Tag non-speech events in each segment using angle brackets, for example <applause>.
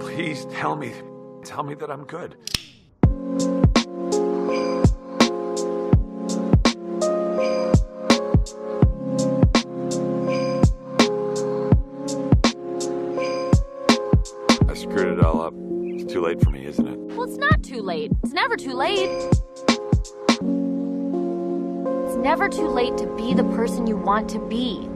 Please tell me, tell me that I'm good. I screwed it all up. It's too late for me, isn't it? Well, it's not too late. It's never too late. It's never too late to be the person you want to be.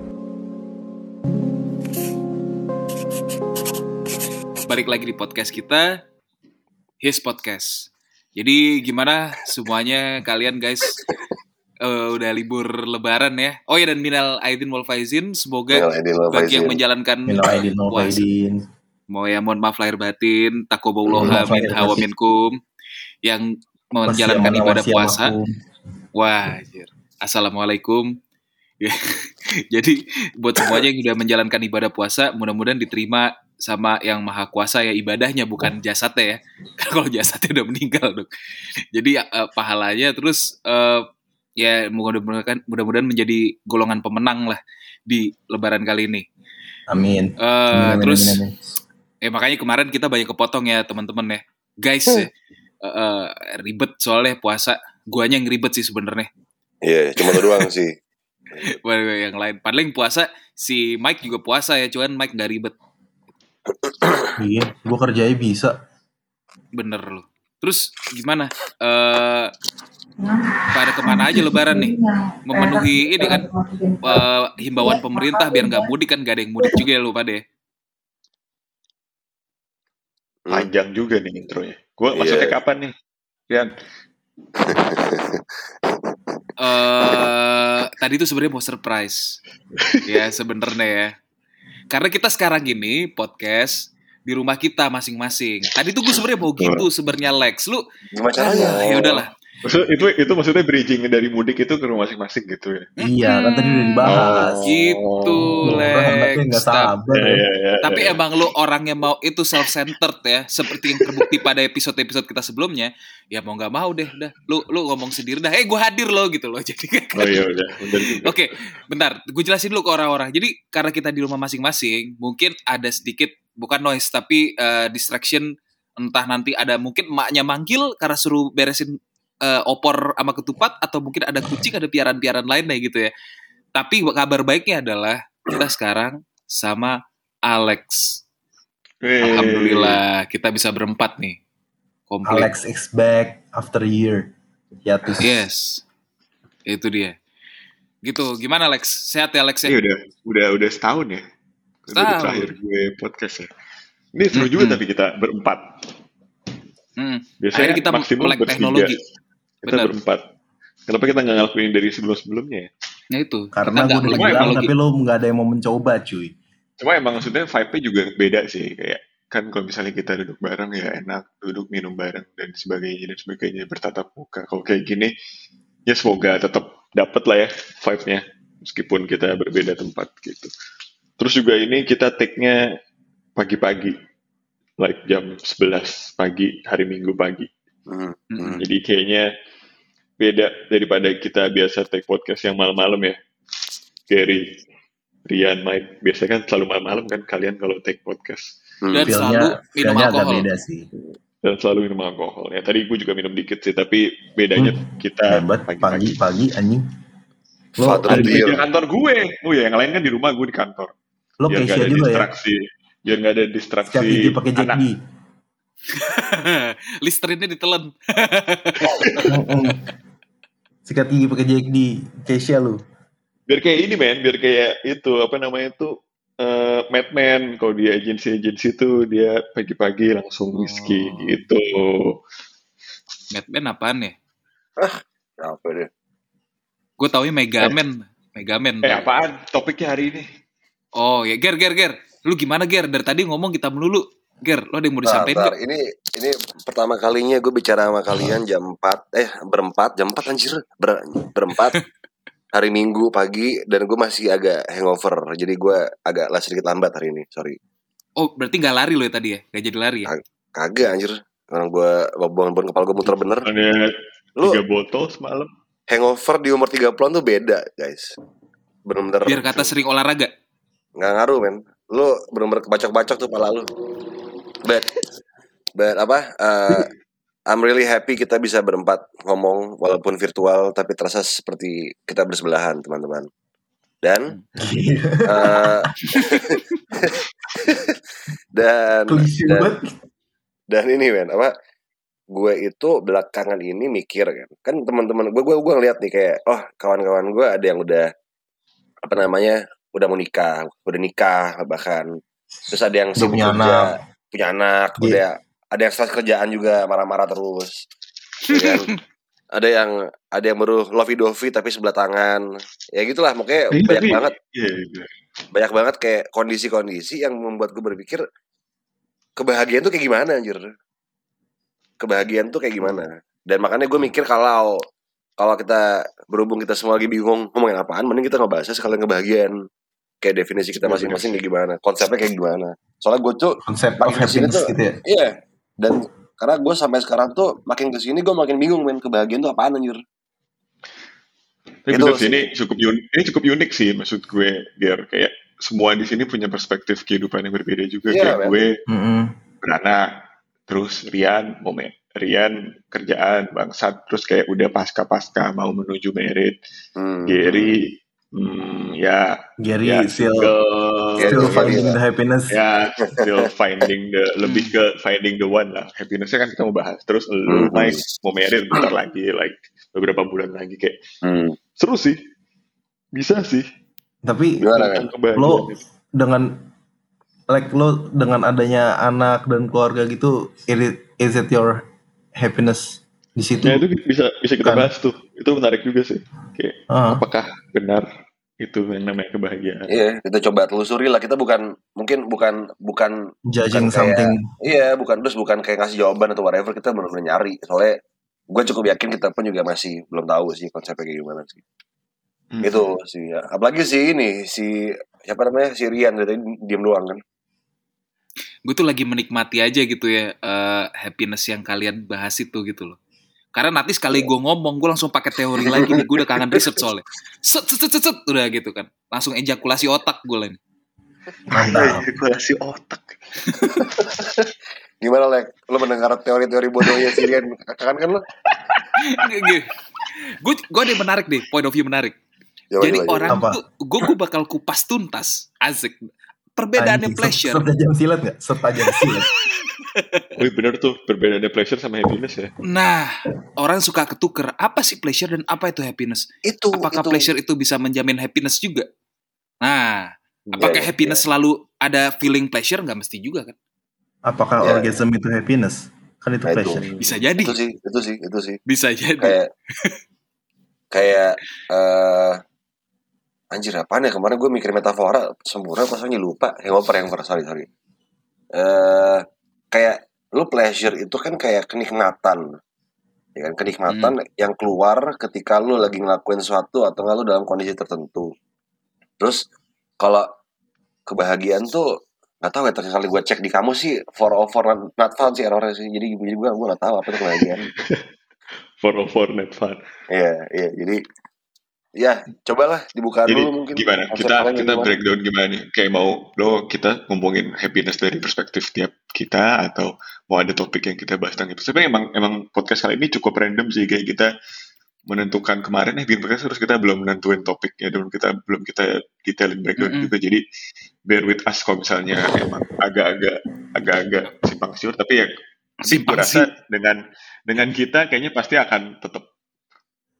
Balik lagi di podcast kita, His Podcast. Jadi gimana semuanya kalian guys eh, udah libur lebaran ya? Oh ya dan minal aidin wal faizin, semoga bagi yang menjalankan Minal aidin wal puasa- faizin. mau ya mohon maaf lahir batin, takobauloha min hawa minkum yang menjalankan ibadah puasa. Wah, anjir. Assalamualaikum. <laughs> Jadi buat semuanya yang udah menjalankan ibadah puasa, mudah-mudahan diterima sama yang maha kuasa ya ibadahnya bukan jasadnya ya. <laughs> Karena kalau jasadnya udah meninggal dong. Jadi eh, pahalanya terus eh, ya mudah-mudahan mudah-mudahan menjadi golongan pemenang lah di Lebaran kali ini. Amin. Eh, Amin, terus amin, amin. eh makanya kemarin kita banyak kepotong ya teman-teman ya. Guys ya, eh, eh, ribet soalnya puasa. Guanya yang ribet sih sebenarnya. Iya, cuma lu doang sih. <laughs> Yang lain. Yang puasa si Mike juga puasa ya, cuman Mike nggak ribet. Iya, gua kerjanya bisa. Bener loh. Terus gimana? Eh pada ke mana aja Lebaran nih? Memenuhi ini kan eh, himbauan pemerintah biar nggak mudik kan gak ada yang mudik juga ya lu pada. ya? Panjang juga nih intronya. Gue Iya. maksudnya kapan nih? Rian, eh tadi itu sebenarnya mau surprise. <laughs> ya sebenarnya ya. Karena kita sekarang gini podcast di rumah kita masing-masing. Tadi tuh gue sebenarnya mau gitu sebenarnya Lex. Lu Gimana caranya? ya udahlah. Maksud- itu itu maksudnya bridging dari mudik itu ke rumah masing-masing gitu ya? Iya, kan tadi udah dibahas. Oh. Gitu, Lex. nggak Ta- sabar. Ya, ya. ya, ya, Tapi ya. emang lu orang yang mau itu self-centered ya, seperti yang terbukti pada episode-episode kita sebelumnya. Ya mau nggak mau deh, udah. Lu lu ngomong sendiri dah. Eh, gue hadir loh gitu loh. <laughs> Jadi Oh iya udah, bener juga. Oke, bentar. Gue jelasin dulu ke orang-orang. Jadi karena kita di rumah masing-masing, mungkin ada sedikit bukan noise tapi eh, distraction. Entah nanti ada mungkin emaknya manggil karena suruh beresin eh, opor sama ketupat atau mungkin ada kucing, ada piaran-piaran lainnya gitu ya. Tapi kabar baiknya adalah kita sekarang sama Alex. Wih. Alhamdulillah kita bisa berempat nih. Komplit. Alex is back after a year. Hiatus. Yes. Itu dia. Gitu. Gimana Alex? Sehat ya Alex ya? Ini udah udah udah setahun ya. Udah Setahun. terakhir gue podcast ya. Ini seru juga Mm-mm. tapi kita berempat. Hmm. Biasanya Akhirnya kita maksimum melek bertiga. teknologi. Kita Benar. berempat. Kenapa kita nggak ngelakuin dari sebelum-sebelumnya ya? Ya itu. Karena gue udah bilang, tapi lo nggak ada yang mau mencoba, cuy. Cuma emang maksudnya vibe-nya juga beda sih. Kayak kan kalau misalnya kita duduk bareng ya enak duduk minum bareng dan sebagainya dan sebagainya bertatap muka. Kalau kayak gini ya semoga tetap dapet lah ya vibe-nya meskipun kita berbeda tempat gitu. Terus juga ini kita take-nya pagi-pagi like jam 11 pagi hari Minggu pagi. Hmm. Mm-mm. Jadi kayaknya beda daripada kita biasa take podcast yang malam-malam ya. Gary, Rian, Mike. Biasanya kan selalu malam-malam kan kalian kalau take podcast. Hmm. Dan selalu Feel-nya minum agak alkohol. beda sih. Dan selalu minum alkohol. Ya tadi gue juga minum dikit sih, tapi bedanya kita Hebat, pagi-pagi. pagi-pagi anjing. Lo, Ada di kantor gue. Oh ya, yang lain kan di rumah gue di kantor. lo Biar nggak Keisha ada juga ya. distraksi. Biar nggak ada distraksi gigi pakai Jack anak. D. <laughs> Listrinnya ditelen. Mm-mm. Sikat gigi pakai Jack D. Keisha lu. Biar kayak ini men, biar kayak itu apa namanya itu eh Madman kalau di agensi-agensi itu dia pagi-pagi langsung whisky Oh. gitu. Batman apaan ya? Apa deh? Gue taunya Megaman. Megaman. Eh apaan topiknya hari ini? Oh ya, Ger, Ger, Ger. Lu gimana Ger? Dari tadi ngomong kita melulu. Ger, lo ada yang mau disampaikan bentar. nggak? Ini ini pertama kalinya gue bicara sama kalian jam 4 eh berempat jam 4 anjir Ber- berempat <laughs> hari Minggu pagi dan gue masih agak hangover jadi gue agak lah sedikit lambat hari ini sorry Oh, berarti nggak lari lo ya tadi ya? Gak jadi lari ya? kagak anjir orang gue bangun-bangun kepala gue muter bener Ada lu tiga botol semalam. hangover di umur 30-an tuh beda guys bener-bener Biar kata sering olahraga. nggak ngaruh men lu bener-bener kebacok-bacok tuh pala lu but but apa uh, I'm really happy kita bisa berempat ngomong walaupun virtual tapi terasa seperti kita bersebelahan teman-teman. Dan uh, <laughs> dan dan, dan ini men apa gue itu belakangan ini mikir kan. Kan teman-teman gue gue gue ngeliat nih kayak oh kawan-kawan gue ada yang udah apa namanya udah mau nikah udah nikah bahkan. Terus ada yang sibuk kerja. anak. Punya anak Iya. udah ada yang stres kerjaan juga marah-marah terus. Ya kan? <laughs> ada yang ada yang baru lovey dovey tapi sebelah tangan. Ya gitulah makanya Ini banyak tapi- banget. Iya, iya. banyak banget kayak kondisi-kondisi yang membuat gue berpikir kebahagiaan tuh kayak gimana anjir? Kebahagiaan tuh kayak gimana? Dan makanya gue mikir kalau kalau kita berhubung kita semua lagi bingung ngomongin apaan mending kita ngebahasnya sekalian kebahagiaan kayak definisi kita masing-masing kayak gimana konsepnya kayak gimana soalnya gue tuh Konsep of happiness tuh gitu ya. iya dan karena gue sampai sekarang tuh makin ke sini gue makin bingung men kebahagiaan tuh apaan anjir Tapi Itu bener sih. ini cukup unik, ini cukup unik sih maksud gue, biar kayak semua di sini punya perspektif kehidupan yang berbeda juga. Iya, kayak men. gue Mm-mm. beranak, terus Rian momen, Rian kerjaan bangsat, terus kayak udah pasca-pasca mau menuju merit, hmm. Gary, hmm, ya, Gary ya still single, still Gary finding lah. the happiness. ya still finding the lebih ke finding the one lah happinessnya kan kita mau bahas terus lu Hmm. Mike mau merit bentar lagi like beberapa bulan lagi kayak Hmm. seru sih bisa sih Tapi Gimana, kebahagiaan lo dengan like lo dengan adanya anak dan keluarga gitu is it, is it your happiness di situ Nah itu bisa bisa kita Kan. bahas tuh. Itu menarik juga sih. Kayak Ah, apakah benar itu yang namanya kebahagiaan? Iya, kita coba telusuri lah. Kita bukan mungkin bukan bukan judging bukan kayak- something Iya, bukan terus bukan kayak ngasih jawaban atau whatever. Kita benar-benar nyari. Soalnya gue cukup yakin kita pun juga masih belum tahu sih konsepnya kayak gimana sih. Hmm. Itu sih ya. Apalagi si ini si siapa namanya si Rian dari tadi diem doang kan. gue tuh lagi menikmati aja gitu ya eh, happiness yang kalian bahas itu gitu loh. Karena nanti sekali gue ngomong, gue langsung pakai teori lagi nih. Gue udah kangen riset soalnya. Set, set, set, set, set, udah gitu kan. Langsung ejakulasi otak gue lah ini. mantap Regulasi otak. <laughs> Gimana Lek? Lo mendengar teori-teori bodohnya si Rian? Kan kan lo? Gue gue ada yang menarik deh, point of view menarik. Coba, Jadi coba, coba. orang Apa? tuh, gue gue bakal kupas tuntas, asik. Perbedaannya Anjing, pleasure. setajam silat nggak setajam silat <laughs> Wih bener tuh perbedaannya pleasure sama happiness ya. Nah, orang suka ketuker. Apa sih pleasure dan apa itu happiness? Itu Apakah itu. pleasure itu bisa menjamin happiness juga? Nah, apakah Iya, iya, happiness selalu ada feeling pleasure? Nggak mesti juga kan? apakah Ya. orgasm itu happiness kan itu Nah, itu. pleasure Bisa jadi, Itu sih, itu sih, itu sih. bisa jadi. kayak kayak eh anjir apaan ya? Kemarin gue mikir metafora sempurna pasalnya lupa. Hangover hangover sorry sorry. Eh kayak lu pleasure itu kan kayak kenikmatan. Ya kan? Kenikmatan yang keluar ketika lu lagi ngelakuin sesuatu atau nggak lu dalam kondisi tertentu. Terus kalau kebahagiaan tuh nggak tahu ya terakhir kali gue cek di kamu sih for all for not, not fun sih errornya sih. Jadi jadi gue gue nggak tahu apa itu kebahagiaan. <laughs> For for net fun. Iya, iya. Jadi ya cobalah dibuka Jadi dulu mungkin. gimana? Kita kita gimana. breakdown gimana nih? Kayak mau lo kita ngomongin happiness dari perspektif tiap kita atau mau ada topik yang kita bahas tentang itu. Sebenarnya emang emang podcast kali ini cukup random sih kayak kita menentukan kemarin eh bikin podcast terus kita belum menentuin topiknya dan kita belum kita detailin breakdown Mm-mm. juga jadi bear with us kalau misalnya emang agak-agak agak-agak simpang siur tapi ya Simpang rasa dengan dengan kita kayaknya pasti akan tetap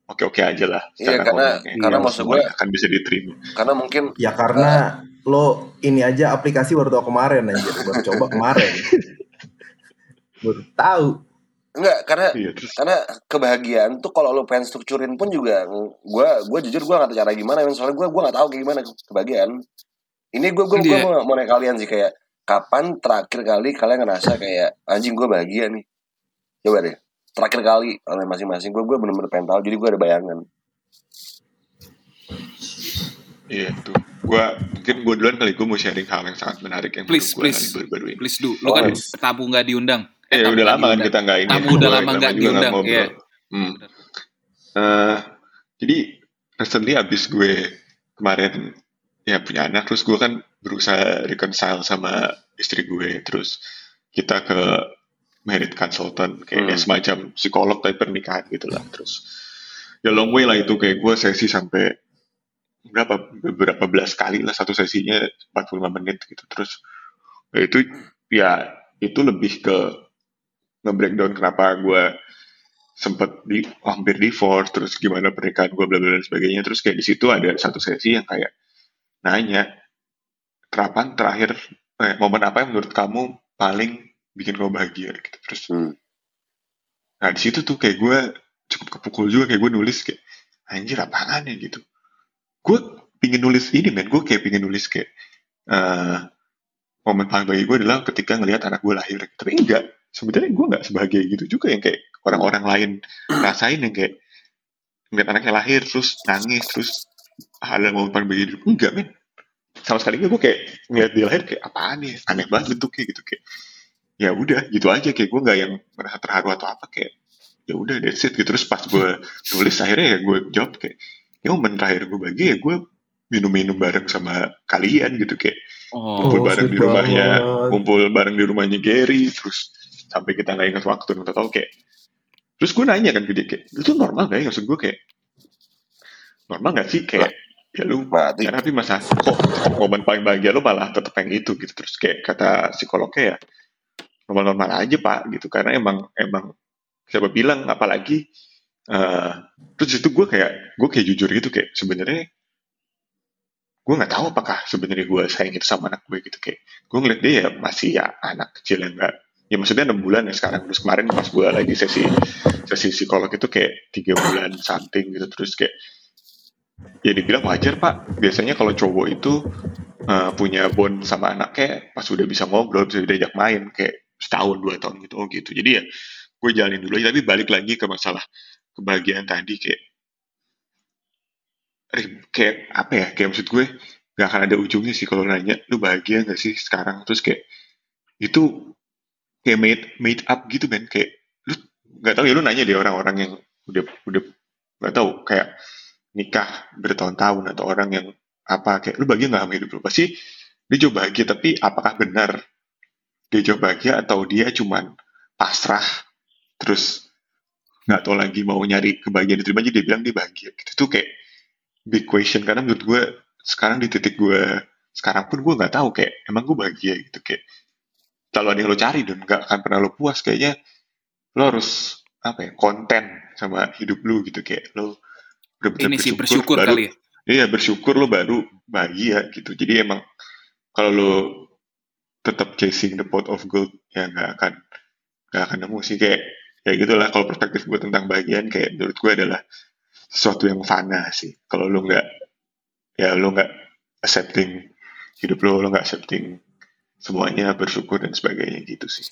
oke-oke aja lah. Iya, karena- ngomongnya. karena Iya, maksud gue- akan bisa diterima. Karena mungkin ya karena lo ini aja aplikasi baru tau kemarin anjir. Baru coba kemarin. <laughs> Baru tahu enggak karena iya terus? karena kebahagiaan tuh kalau lo pengen strukturin pun juga gue gue jujur gue nggak tahu cara gimana men. soalnya gue gue nggak tahu kayak gimana kebahagiaan. Ini gue gue Iya. mau mau nanya kalian sih kayak kapan terakhir kali kalian ngerasa kayak anjing gue bahagia nih? Coba deh terakhir kali oleh masing-masing gue gue bener-bener pengen tahu jadi gue ada bayangan iya tuh gua mungkin gue duluan kali gue mau sharing hal yang sangat menarik yang Please, gue please. baru-baru ini Please do. Lu Oh, kan yes. tamu nggak diundang. Eh, tamu udah lama kan kita nggak ini. Tamu udah lama nggak diundang, ngobrol. iya. Hmm. Eh, jadi recently abis gue kemarin ya punya anak, terus gue kan berusaha reconcile sama istri gue, terus kita ke merit consultant kayak Hmm. semacam psikolog tapi pernikahan gitu lah. Terus ya long way lah itu kayak gue sesi sampai berapa beberapa belas kali lah satu sesinya 45 menit gitu. Terus ya itu ya itu lebih ke nge-breakdown kenapa gue sempet di hampir divorce terus gimana pernikahan gue bla bla dan sebagainya. Terus kayak di situ ada satu sesi yang kayak nanya kapan terakhir eh, momen apa yang menurut kamu paling bikin kamu bahagia gitu. Terus Hmm. nah di situ tuh kayak gue cukup kepukul juga kayak gue nulis kayak anjir apaan ya? Gitu. Gue pingin nulis ini men. Gue kayak pingin nulis kayak eh momen paling bagi gue adalah ketika ngelihat anak gue lahir. Tapi enggak. Sebenarnya gue nggak sebahagia gitu juga yang kayak orang-orang lain rasain yang kayak ngeliat anaknya lahir terus nangis terus ada momen paling bagi hidup enggak men. Sama sekali gue kayak ngeliat dia lahir kayak apaan ya? Aneh banget bentuknya gitu kayak ya udah gitu aja. Kayak gue nggak yang merasa terharu atau apa kayak ya udah that's it gitu. Terus pas gue tulis akhirnya ya gue jawab kayak ya momen terakhir gue bagi ya gue minum-minum bareng sama kalian gitu. Kayak Oh, kumpul bareng di rumahnya banget. kumpul bareng di rumahnya Gary terus sampai kita nggak ingat waktu dan tahu kayak terus gue nanya kan ke dia kayak itu normal gak ya? Maksud gue kayak normal gak sih? Kayak ya lu Mati. ya, tapi masa kok momen paling bahagia lu malah tetep yang itu gitu. Terus kayak kata psikolognya ya normal-normal aja pak gitu. Karena emang emang siapa bilang apalagi eh terus itu gue kayak gue kayak jujur gitu kayak sebenarnya gue nggak tahu apakah sebenarnya gue sayang itu sama anak gue gitu. Kayak gue ngeliat dia ya masih ya anak kecil yang enggak ya maksudnya enam bulan ya sekarang. Terus kemarin pas gue lagi sesi sesi psikolog itu kayak tiga bulan something gitu. Terus kayak ya dibilang wajar pak. Biasanya kalau cowok itu eh, punya bond sama anaknya pas udah bisa ngobrol bisa diajak main kayak setahun dua tahun gitu. Oh gitu. Jadi ya gue jalanin dulu tapi balik lagi ke masalah kebahagiaan tadi kayak kayak apa ya? Kayak maksud gue gak akan ada ujungnya sih kalau nanya lu bahagia gak sih sekarang? Terus kayak itu kayak made made up gitu men. Kayak lu nggak tahu ya lu nanya deh orang-orang yang udah udah nggak tahu. Kayak nikah bertahun-tahun atau orang yang apa kayak lu bahagia nggak sama hidup lu? Pasti dia jawab bahagia tapi apakah benar dia jawab bahagia atau dia cuman pasrah terus nggak tahu lagi mau nyari kebahagiaan diterima aja dia bilang dia bahagia gitu tuh kayak big question karena menurut gue sekarang di titik gue sekarang pun gue nggak tahu kayak emang gue bahagia gitu kayak selalu ada yang lo cari dan nggak akan pernah lo puas kayaknya lo harus apa ya konten sama hidup lu gitu kayak lo bener-bener ini sih bersyukur baru, kali ya. Iya bersyukur lo baru bahagia gitu. Jadi emang kalau lo tetap chasing the pot of gold ya nggak akan nggak akan nemu sih kayak kayak gitulah kalau perspektif gue tentang bahagian kayak menurut gue adalah sesuatu yang fana sih. Kalau lo nggak ya lo nggak accepting hidup lo lo nggak accepting semuanya bersyukur dan sebagainya gitu sih.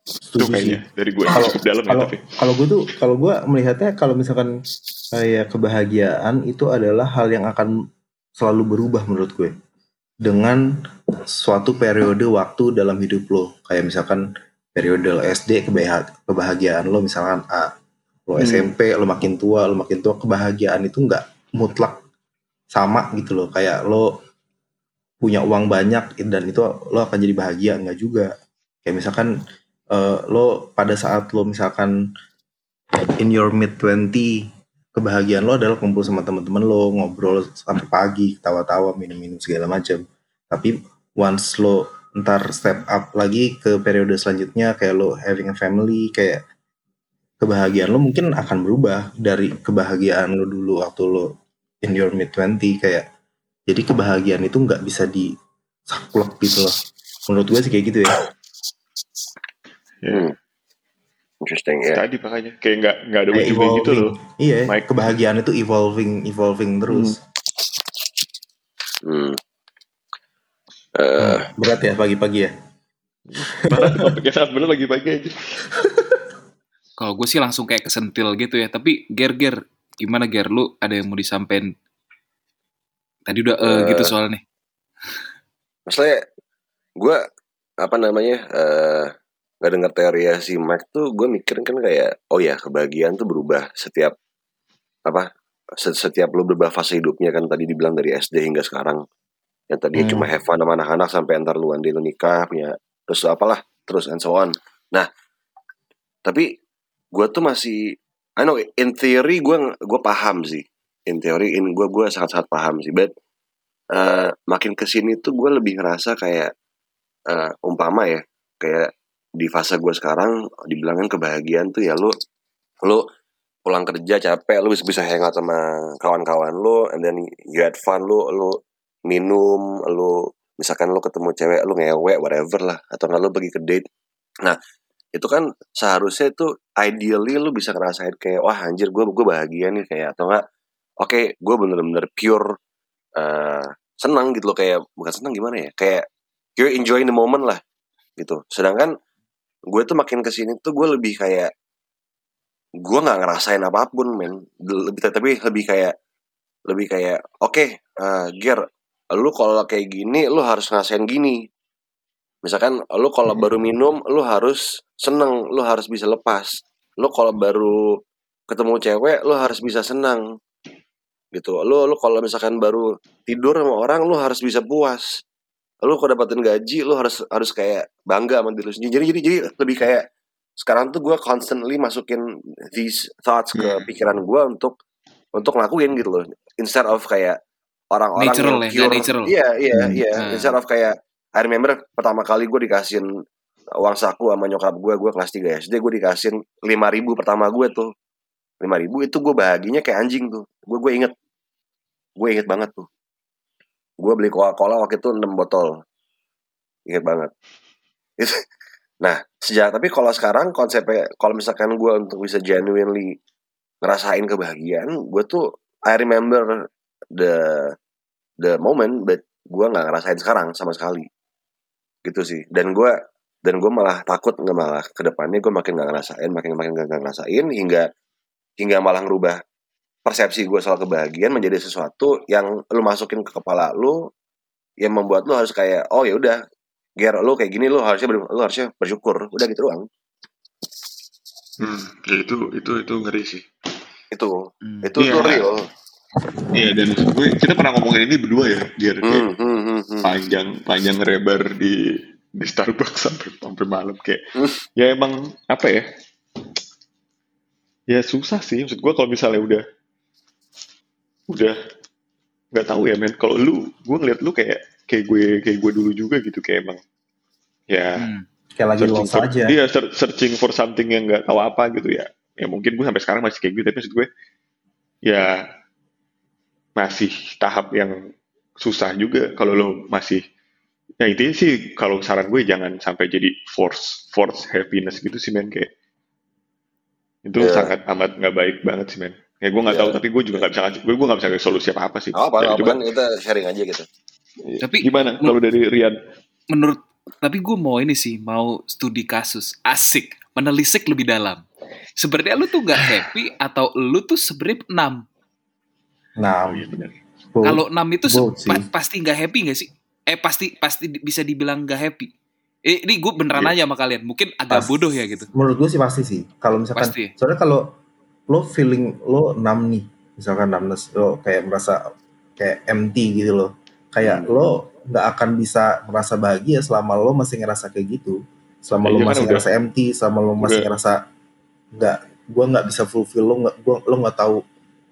Itu sih. kayaknya dari gue Kalau cukup dalam ya kalau tapi. kalau gue tuh kalau gue melihatnya kalau misalkan kayak kebahagiaan itu adalah hal yang akan selalu berubah menurut gue dengan suatu periode waktu dalam hidup lo. Kayak misalkan periode lo SD kebahag- kebahagiaan lo misalkan A. Lo Hmm. SMP lo makin tua lo makin tua kebahagiaan itu nggak mutlak sama gitu loh. Kayak lo punya uang banyak dan itu lo akan jadi bahagia nggak juga. Kayak misalkan eh, lo pada saat lo misalkan in your mid 20 kebahagiaan lo adalah kumpul sama teman-teman lo ngobrol sampai pagi ketawa-tawa minum-minum segala macam. Tapi once lo ntar step up lagi ke periode selanjutnya kayak lo having a family kayak kebahagiaan lo mungkin akan berubah dari kebahagiaan lo dulu waktu lo in your mid 20 kayak jadi kebahagiaan itu nggak bisa disaklek gitu loh. Menurut gue sih kayak gitu Ya, Hmm. Interesting ya. Tadi makanya kayak nggak nggak ada ujungnya gitu evolving. loh. Iya, Mike. kebahagiaan itu evolving, evolving terus. Hmm. Eh, Berat ya pagi-pagi ya. Malah topiknya sangat bener lagi-pagi aja. <laughs> Kalau gue sih langsung kayak kesentil gitu ya. Tapi Ger Ger, gimana Ger? Lu ada yang mau disampein? Tadi udah eh Eh. gitu soalnya. maksudnya gue apa namanya eh nggak dengar teori ya si Mike tuh gue mikirin kan kayak oh ya kebahagiaan tuh berubah setiap apa se- setiap lo berubah fase hidupnya kan tadi dibilang dari SD hingga sekarang yang tadinya Hmm. cuma have fun sama anak-anak sampai ntar lu andai lu nikah punya terus apalah terus and so on. Nah, tapi gue tuh masih I know in theory gue gue paham sih. In theory in gue gue sangat sangat paham sih. But uh, makin ke sini tuh gue lebih ngerasa kayak uh, umpama ya kayak di fase gue sekarang dibilangin kebahagiaan tuh ya lu lu pulang kerja capek lu bisa bisa hangout sama kawan-kawan lu and then you had fun lu lu minum lu misalkan lu ketemu cewek lu ngewe whatever lah atau nggak lu pergi ke date. Nah itu kan seharusnya itu ideally lu bisa ngerasain kayak wah anjir gue gue bahagia nih kayak atau enggak oke okay, gue bener-bener pure uh, senang gitu loh kayak bukan senang gimana ya kayak you're enjoying the moment lah gitu. Sedangkan gue tuh makin ke sini tuh gue lebih kayak gue nggak ngerasain apa pun men. Lebih tapi lebih kayak lebih kayak oke okay, uh, gear lu kalau kayak gini lu harus ngerasain gini. Misalkan lu kalau baru minum lu harus seneng lu harus bisa lepas. Lu kalau baru ketemu cewek lu harus bisa senang. Gitu. Lu lu kalau misalkan baru tidur sama orang lu harus bisa puas lu kalau dapetin gaji lu harus harus kayak bangga sama diri lu sendiri jadi jadi jadi lebih kayak sekarang tuh gue constantly masukin these thoughts ke Hmm. pikiran gue untuk untuk ngelakuin gitu loh instead of kayak orang-orang Natural yang ya, pure natural. iya iya Hmm. iya Hmm. instead of kayak I remember pertama kali gue dikasihin uang saku sama nyokap gue gue kelas 3 SD gue dikasihin lima ribu pertama gue tuh lima ribu itu gue bahagianya kayak anjing tuh gue gue inget gue inget banget tuh gue beli coca cola waktu itu 6 botol. Inget banget. <laughs> Nah sejak tapi kalau sekarang konsepnya kalau misalkan gue untuk bisa genuinely ngerasain kebahagiaan gue tuh I remember the the moment but gue nggak ngerasain sekarang sama sekali. Gitu sih. Dan gue dan gue malah takut nggak malah ke depannya gue makin nggak ngerasain makin makin nggak ngerasain hingga hingga malah ngerubah persepsi gue soal kebahagiaan menjadi sesuatu yang lu masukin ke kepala lu yang membuat lu harus kayak oh ya udah Ger, lu kayak gini lu harusnya ber- lu harusnya bersyukur udah gitu doang Hmm, ya itu itu itu ngeri sih. itu Hmm. itu Iya. tuh real Iya dan maksud gue kita pernah ngomongin ini berdua ya, biar kayak hmm, hmm, hmm, hmm. panjang panjang lebar di di Starbucks <laughs> sampai sampai malam kayak Hmm. ya emang apa ya ya susah sih maksud gue kalau misalnya udah udah. Nggak tahu ya men. Kalau lu gue ngeliat lu kayak kayak gue kayak gue dulu juga gitu kayak emang ya Hmm. kayak lagi searching for, aja. ser- searching for something yang nggak tahu apa gitu ya. Ya mungkin gue sampai sekarang masih kayak gitu tapi maksud gue ya masih tahap yang susah juga. Kalau lo masih ya intinya sih kalau saran gue jangan sampai jadi force force happiness gitu sih men kayak. Itu Iya. sangat amat nggak baik banget sih men ya gue nggak Iya. tahu tapi gue juga nggak bisa ngasih gue gue nggak bisa ngasih solusi apa apa sih. Apa apa, Ya, apa coba. kita sharing aja gitu. Tapi- gimana kalau dari Rian? menurut tapi gue mau ini sih mau studi kasus. Asik menelisik lebih dalam. Sebenarnya lu tuh gak happy atau lu tuh sebenarnya enam? Nah oh iya kalau enam itu se- both sih. pa- pasti nggak happy gak sih? Eh pasti pasti bisa dibilang gak happy. Eh, ini gue beneran Iya. aja sama kalian. Mungkin agak Pas- bodoh ya gitu. menurut gue sih pasti sih. Kalau misalkan Pasti. soalnya kalau lo feeling lo enam nih misalkan numbness lo kayak merasa kayak empty gitu loh kayak Hmm. lo nggak akan bisa merasa bahagia selama lo masih ngerasa kayak gitu selama Iya lo masih udah. ngerasa empty selama lo masih Udah. ngerasa nggak gua nggak bisa fulfill lo nggak gua lo nggak tahu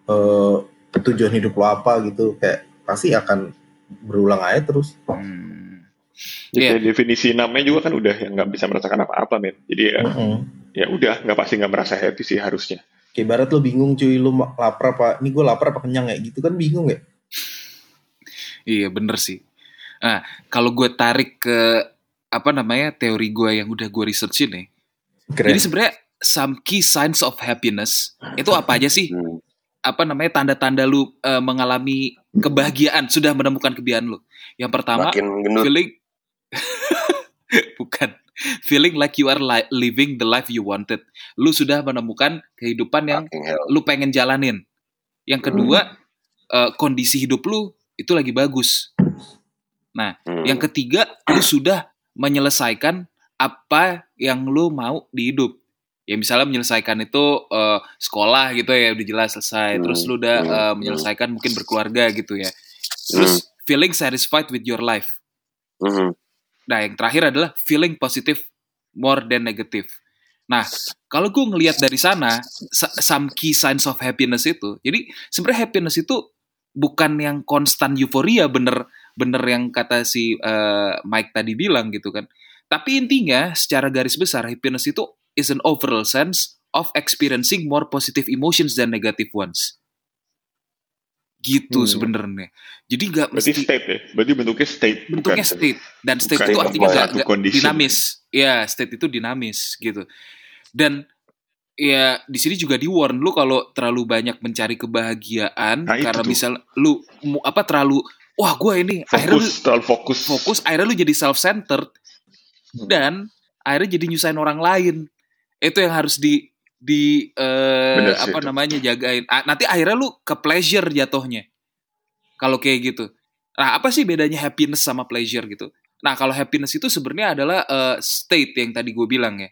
eh, tujuan hidup lo apa gitu kayak pasti akan berulang aja terus Hmm. Ya, Iya. definisi namanya juga kan udah yang nggak bisa merasakan apa-apa men jadi ya Mm-mm. ya udah nggak pasti nggak merasa happy sih harusnya kayak ibarat lo bingung cuy lo lapar apa ini gue lapar apa kenyang ya gitu kan bingung ya Iya bener sih. Nah kalau gue tarik ke apa namanya teori gue yang udah gue researchin nih. keren Jadi sebenarnya some key signs of happiness itu apa aja sih? Hmm. Apa namanya tanda-tanda lu eh, mengalami kebahagiaan sudah menemukan kebahagiaan lu? Yang pertama makin gendut feeling <laughs> <laughs> bukan feeling like you are li- living the life you wanted. Lu sudah menemukan kehidupan yang lu pengen jalanin. Yang kedua eh, kondisi hidup lu itu lagi bagus. Hmm. Yang ketiga, lu sudah menyelesaikan apa yang lu mau di hidup. Ya misalnya menyelesaikan itu eh, sekolah gitu ya udah jelas selesai. Terus lu udah Hmm, hmm. menyelesaikan mungkin berkeluarga gitu ya. Terus feeling satisfied with your life. Mhm. Nah yang terakhir adalah feeling positive more than negative. Nah, kalau gue ngelihat dari sana, sa- some key signs of happiness itu, jadi sebenarnya happiness itu bukan yang konstan euforia, bener bener yang kata si eh, Mike tadi bilang gitu kan. Tapi intinya, secara garis besar, happiness itu is an overall sense of experiencing more positive emotions than negative ones. Gitu Hmm. sebenarnya. Jadi nggak Berarti mesti state ya? Berarti bentuknya state. bentuknya bukan state dan state bukan itu artinya nggak condition. dinamis ya state itu dinamis gitu dan ya di sini juga di warn lu kalau terlalu banyak mencari kebahagiaan Nah, itu karena tuh. misal lu apa terlalu wah gue ini akhirnya lu Fokus, terlalu fokus. fokus akhirnya lu jadi self centered Hmm. dan akhirnya jadi nyusahin orang lain itu yang harus di di eh, sih apa itu. namanya jagain. Ah, nanti akhirnya lu ke pleasure jatuhnya. Kalau kayak gitu. Nah apa sih bedanya happiness sama pleasure gitu? Nah kalau happiness itu sebenarnya adalah eh, state yang tadi gue bilang ya.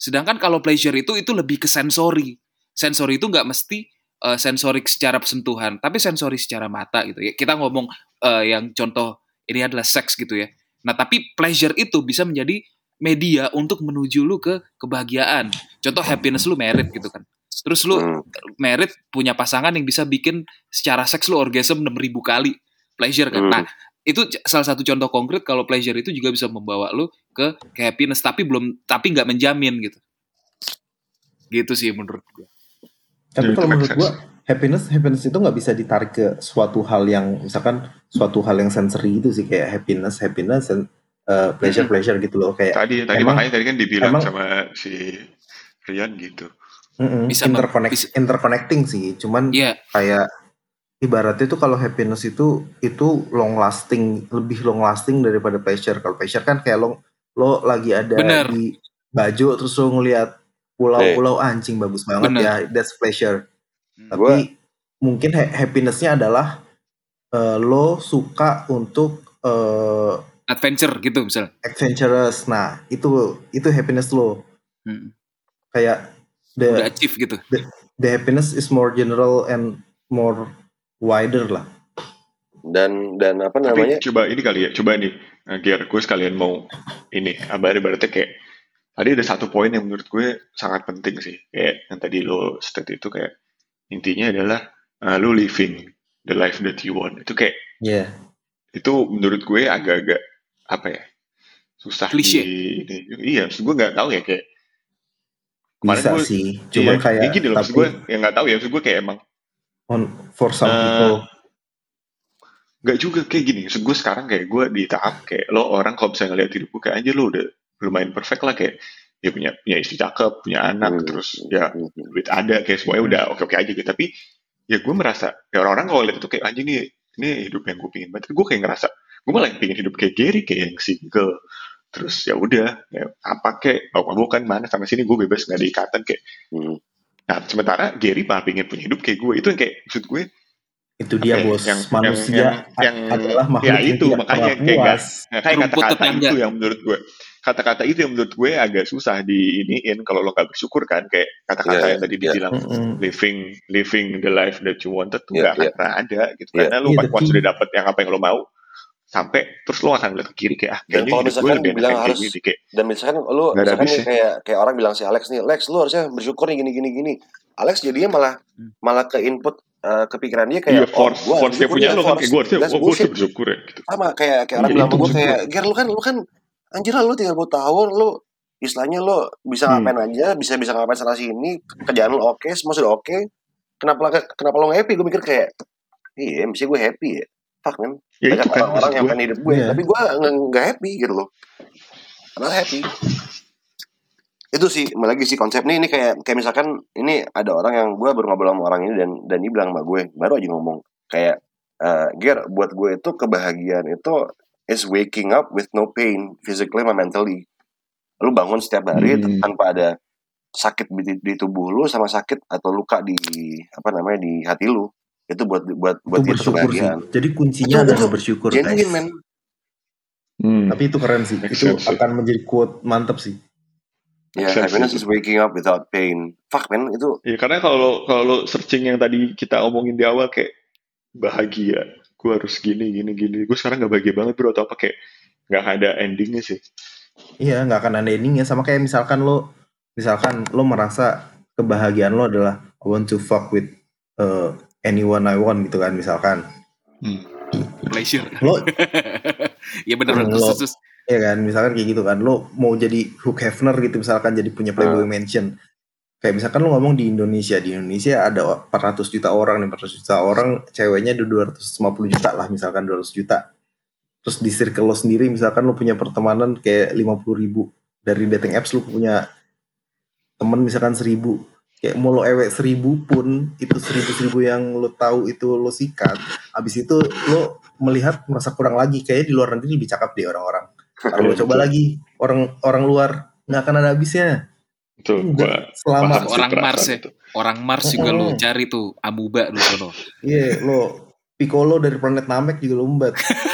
Sedangkan kalau pleasure itu itu lebih ke sensori. Sensori itu nggak mesti eh, sensorik secara sentuhan tapi sensori secara mata gitu ya. Kita ngomong eh, yang contoh ini adalah seks gitu ya. Nah tapi pleasure itu bisa menjadi media untuk menuju lu ke kebahagiaan contoh happiness lu merit gitu kan terus lu Hmm. merit punya pasangan yang bisa bikin secara seks lu orgasm 6000 kali pleasure kan. Hmm. Nah, itu salah satu contoh konkret kalau pleasure itu juga bisa membawa lu ke, ke happiness tapi belum tapi nggak menjamin gitu. Gitu sih menurut gue. Tapi kalau menurut gua happiness happiness itu nggak bisa ditarik ke suatu hal yang misalkan suatu hal yang sensory itu sih kayak happiness happiness uh, pleasure pleasure gitu loh kayak Tadi tadi Emang- makanya tadi kan dibilang emang- sama si Rian gitu. mm-mm, Bisa mem- interconnect bisa- interconnecting sih cuman Iya, kayak ibaratnya tuh kalau happiness itu itu long lasting lebih long lasting daripada pleasure kalau pleasure kan kayak lo lo lagi ada Bener. di baju terus lo ngelihat pulau-pulau anjing bagus banget Bener. ya that's pleasure Hmm. tapi mungkin ha- happinessnya adalah eh, lo suka untuk eh, adventure gitu misalnya. adventurous nah itu itu happiness lo Hmm. kayak Udah the achieve gitu. the happiness is more general and more wider lah Dan dan apa Tapi namanya? coba ini kali ya, coba nih, uh, Gier, gue sekalian mau ini, abar ibaratnya kayak tadi ada satu poin yang menurut gue sangat penting sih, kayak yang tadi lo state itu kayak intinya adalah uh, lo living the life that you want. Itu kayak ya itu menurut gue agak-agak apa ya susah Klise. di ini. Iya, maksud gue nggak tahu ya kayak Kemarin bisa gue- sih cuman iya, kayak ya gini loh, maksud tapi gue yang nggak tahu ya, maksud gue kayak emang on for some Eh, people Gak juga kayak gini. Maksud gue sekarang kayak gue di tahap kayak lo orang kalau bisa ngeliat hidup gue kayak aja lo udah lumayan perfect lah kayak ya punya punya istri cakep, punya anak, Hmm. terus ya duit ada kayak semuanya udah oke oke aja gitu. Tapi ya gue merasa ya orang-orang kalau lihat itu kayak anjing nih ini hidup yang gue pingin banget. Gue kayak ngerasa gue malah yang pingin hidup kayak Gary kayak yang single. Terus ya udah ya apa kayak oh bukan mana sama sini gue bebas nggak ada ikatan kayak. Hmm. Nah sementara Gary malah pingin punya hidup kayak gue itu yang kayak maksud gue itu dia Oke, bos yang- manusia yang- a- yang- adalah ya makhluk yang itu, tidak makanya kayak puas Nah, kayak kata-kata itu yang menurut gue kata-kata itu yang menurut gue agak susah diiniin kalau lo gak bersyukur kan kayak kata-kata Iya, yang tadi iya. dibilang Mm-mm. living living the life that you wanted tuh Iya, gak akan iya. pernah ada gitu Iya. karena lo Iya, pas sudah dapet yang apa yang lo mau sampai terus lo akan ngeliat ke kiri kayak ah Dan kayaknya kalau gue misalkan lebih enak bilang harus- gini kayak Dan misalkan ada misalkan nih kayak kayak orang bilang si Alex nih, Lex lu harusnya bersyukur nih gini gini gini. Alex jadinya malah Hmm. malah ke input eh, kepikiran dia kayak force gua force dia punya nih, lo kan kayak gue harusnya oh, gue harusnya bersyukur ya gitu sama kayak kayak orang Iya, bilang gue kayak Ger lu kan lu kan anjir lah lu 30 tahun lu istilahnya lu bisa Hmm. ngapain aja bisa bisa ngapain sana sini kerjaan lu oke semua sudah oke kenapa kenapa lu nggak happy gue mikir kayak iya mesti gue happy ya fuck man. Ya banyak itu kan orang-orang yang gue pengen hidup gue Iya. tapi gue nggak happy gitu loh. Padahal happy. Itu sih lagi sih konsep nih ini kayak kayak misalkan ini ada orang yang gue baru ngobrol sama orang ini dan dan dia bilang sama gue baru aja ngomong kayak eh Ger buat gue itu kebahagiaan itu is waking up with no pain physically and mentally. Lu bangun setiap hari Hmm. tanpa ada sakit di, di tubuh lu sama sakit atau luka di apa namanya di hati lu itu buat buat buat itu bersyukur sih jadi kuncinya Itu- adalah itu bersyukur genuine guys man Hmm. tapi itu keren sih Make itu sense sih. akan menjadi quote mantap sih Ya, sense happiness is waking up without pain. Fuck man, itu Ya karena kalau kalau lo searching yang tadi kita omongin di awal kayak bahagia, gue harus gini gini gini. Gue sekarang nggak bahagia banget bro atau apa kayak nggak ada endingnya sih. Iya, nggak akan ada endingnya. Sama kayak misalkan lo, misalkan lo merasa kebahagiaan lo adalah I want to fuck with uh, anyone I want gitu kan, misalkan. Hmm. pleasure Lo, <laughs> ya bener Lo- terus, ya kan, misalkan kayak gitu kan. Lo mau jadi Hugh Hefner gitu, misalkan jadi punya Playboy Mansion. Kayak misalkan lo ngomong di Indonesia, di Indonesia ada 400 juta orang, nih 400 juta orang, ceweknya ada 250 juta lah, misalkan 200 juta. Terus di circle lo sendiri, misalkan lo punya pertemanan kayak 50 ribu. Dari dating apps lo punya temen misalkan seribu. Kayak mau lo ewek seribu pun, itu seribu-seribu yang lo tahu itu lo sikat. Abis itu lo melihat merasa kurang lagi. Kayaknya di luar negeri lebih cakep deh orang-orang. Kalau lo coba lagi, orang orang luar nggak akan ada habisnya. Itu gua Selama Orang Mars ya. itu. Orang Mars juga lu Mm-mm. cari tuh amuba lu sono. Iya, lo Piccolo dari planet Namek juga lo umbat. <laughs>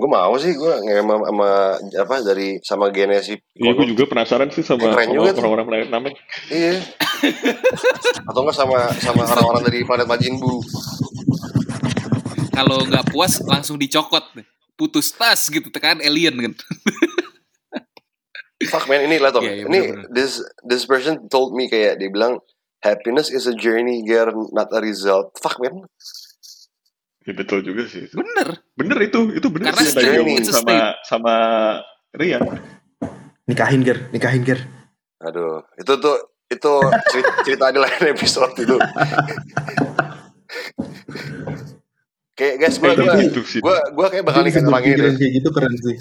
Gue mau sih gue sama, sama apa dari sama genesi Iya, gue juga penasaran sih sama, sama juga orang-orang planet Namek. Iya. Atau enggak sama sama orang-orang dari planet Majin Buu. Kalau nggak puas langsung dicokot. Putus tas gitu tekan alien kan. Fuck man ini lah Tom. Iya, iya, ini this this person told me kayak dia bilang happiness is a journey gear not a result. Fuck man. Ya, betul juga sih. itu. Bener. Bener itu, itu bener Karena sih a sama sama Rian. Nikahin ger, nikahin ger. Aduh, itu tuh itu cerita, cerita di lain episode itu. kayak guys gue gue sih. gue gue kayak bakal nikahin orang ini. kayak gitu keren sih.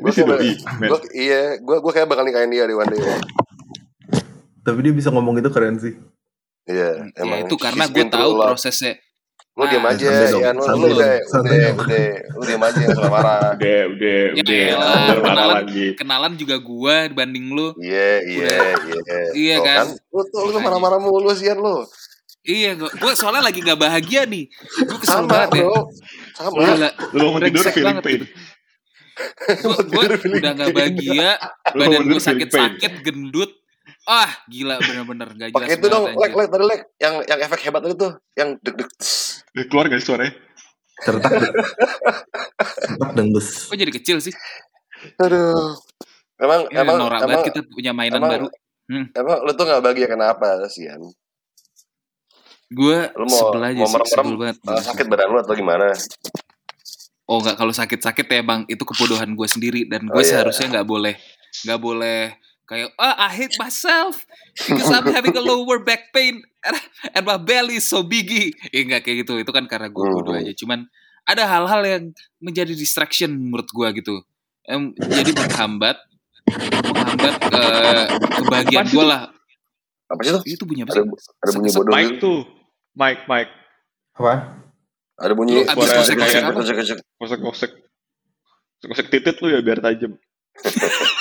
Gue gue iya gue gue kayak bakal nikahin dia di one day. Tapi dia bisa ngomong itu keren sih. Iya, Ya emang. itu karena gue tahu prosesnya. Lu diam Ah, aja, ya lu, santai lu udah, udah, dong. udah, lu diam aja nggak marah. <laughs> Udah, udah, Ya udah. kenalan. lagi. Kenalan juga gua dibanding lu. Iya, iya, iya. Iya Tuh kan? Lu tuh lu marah-marah mulu sian lu. Iya, gua, gua soalnya lagi nggak bahagia nih. Gue kesel Sama, banget ya. bro. Sama. Gila, Lu mau tidur brengsek feeling banget pain. gitu. Gue gua udah nggak bahagia, Lu badan gue tidur sakit-sakit, gendut. Ah, gila bener-bener gak jelas Pakai itu dong, lek, lek, tadi lek. Yang yang efek hebat itu tuh, yang tss. Udah keluar gak sih suaranya? Tertak. Tertak denggus. Kok jadi kecil sih? Aduh. Emang, Ya, emang, norak emang, banget kita punya mainan emang, baru. Hmm. emang lu tuh gak bahagia kenapa, sian? Gue Lu mau, sebel aja mau sih, sebel banget. uh, sakit badan lu atau gimana? Oh nggak kalau sakit-sakit ya bang, itu kebodohan gue sendiri dan gue Oh, iya. seharusnya nggak boleh, nggak boleh kayak ah I hate myself because I'm having a lower back pain and, and my belly is so biggy. Eh nggak kayak gitu, itu kan karena gue bodoh Hmm. aja. Cuman ada hal-hal yang menjadi distraction menurut gue gitu, Em, jadi menghambat, menghambat eh, kebahagiaan gue itu? lah. Apa sih tuh? Itu bunyi apa Ada, sih? ada bunyi Sek- bodoh Mike gitu. tuh. Mike, Mike. Apa? Ada bunyi Lu abis Suara kosek-kosek kayak- apa? Kosek-kosek. Ngosek-ngosek. Ngosek titit lu ya biar tajam. <laughs>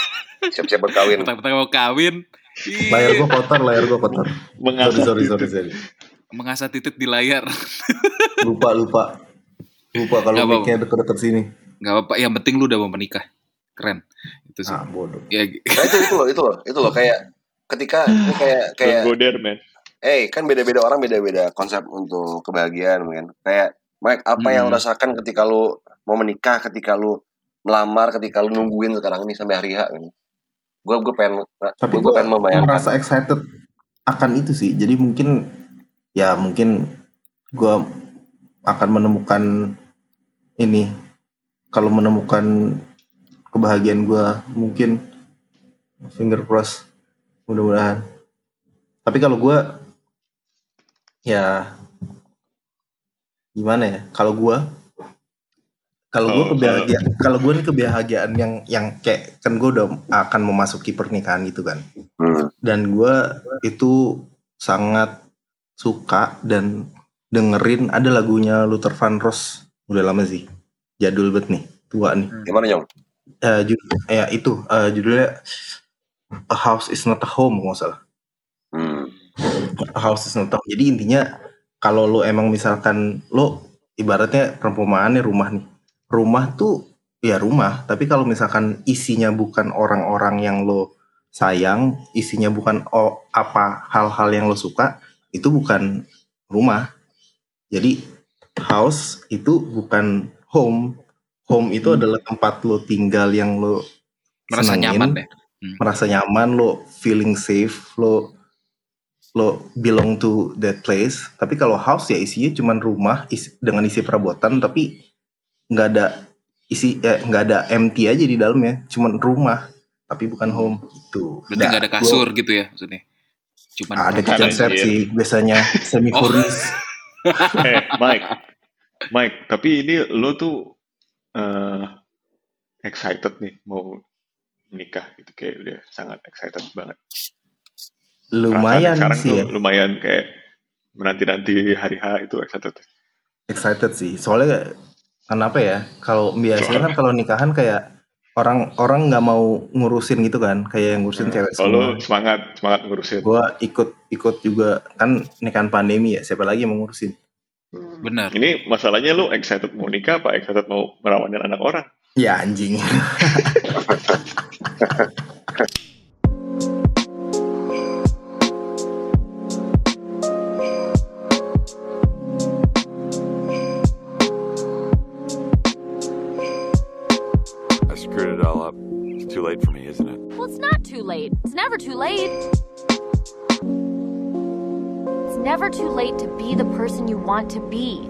Siap-siap buat kawin. Petang-petang mau kawin. Ih, Layar gua kotor, layar gua kotor. Mengasah Sorry, sorry, sorry, sorry. mengasah titit di layar. <laughs> Lupa, lupa. Lupa kalau mic-nya deket-deket sini. Gak apa-apa, yang penting lu udah mau menikah. Keren. Itu sih. Ah, bodoh. Ya, Nah itu itu loh, itu loh, itu loh kayak ketika ini kayak kayak Don't go there, man. eh kan beda-beda orang beda-beda konsep untuk kebahagiaan kan. Kayak Mike apa yang Hmm. lu rasakan ketika lu mau menikah, ketika lu melamar, ketika lu nungguin sekarang ini sampai hari H kan. Gue gue pengen Tapi gue pengen membayangkan. merasa excited akan itu sih. Jadi mungkin ya mungkin gue akan menemukan ini kalau menemukan kebahagiaan gue mungkin finger cross mudah-mudahan. Tapi kalau gue ya gimana ya? Kalau gue kalau gue Oh, kebahagiaan kalau gue nih kebahagiaan yang yang kayak kan gue udah akan memasuki pernikahan gitu kan. Hmm. dan gue itu sangat suka dan dengerin ada lagunya Luther Vandross udah lama sih. Jadul banget nih. Tua nih. Gimana Nyong? Eh, ju- ya itu. Eh, judulnya A House is Not a Home nggak salah. Hmm. A House is Not a Home. Jadi intinya kalau lo emang misalkan lo ibaratnya perumpamannya rumah nih rumah tuh ya rumah tapi kalau misalkan isinya bukan orang-orang yang lo sayang isinya bukan oh, apa hal-hal yang lo suka itu bukan rumah jadi house itu bukan home home itu adalah tempat lo tinggal yang lo Merasa senengin, nyaman ya. Hmm. merasa nyaman lo feeling safe lo lo belong to that place tapi kalau house ya isinya cuman rumah isi, dengan isi perabotan tapi nggak ada isi eh, nggak ada empty aja di dalamnya cuman rumah tapi bukan home. Gitu. Berarti nggak ada kasur gua- gitu ya maksudnya. Cuman ada kitchen set Anjir. sih biasanya <laughs> semi Oh. furnished eh Mike. Mike tapi ini lo tuh eh, excited nih mau nikah gitu kayak udah sangat excited banget. Lumayan Perasaan sih. tuh ya lumayan kayak menanti-nanti hari H itu excited. Excited sih. Soalnya kenapa ya? Kalau biasanya kan kalau nikahan kayak orang orang nggak mau ngurusin gitu kan? Kayak yang ngurusin cewek kalau semua. semangat semangat ngurusin. Gue ikut ikut juga. Kan nikahan pandemi ya siapa lagi yang mau ngurusin? Benar. ini masalahnya lo excited mau nikah apa excited mau merawatin anak orang? Ya anjing <laughs> never too late. It's never too late to be the person you want to be.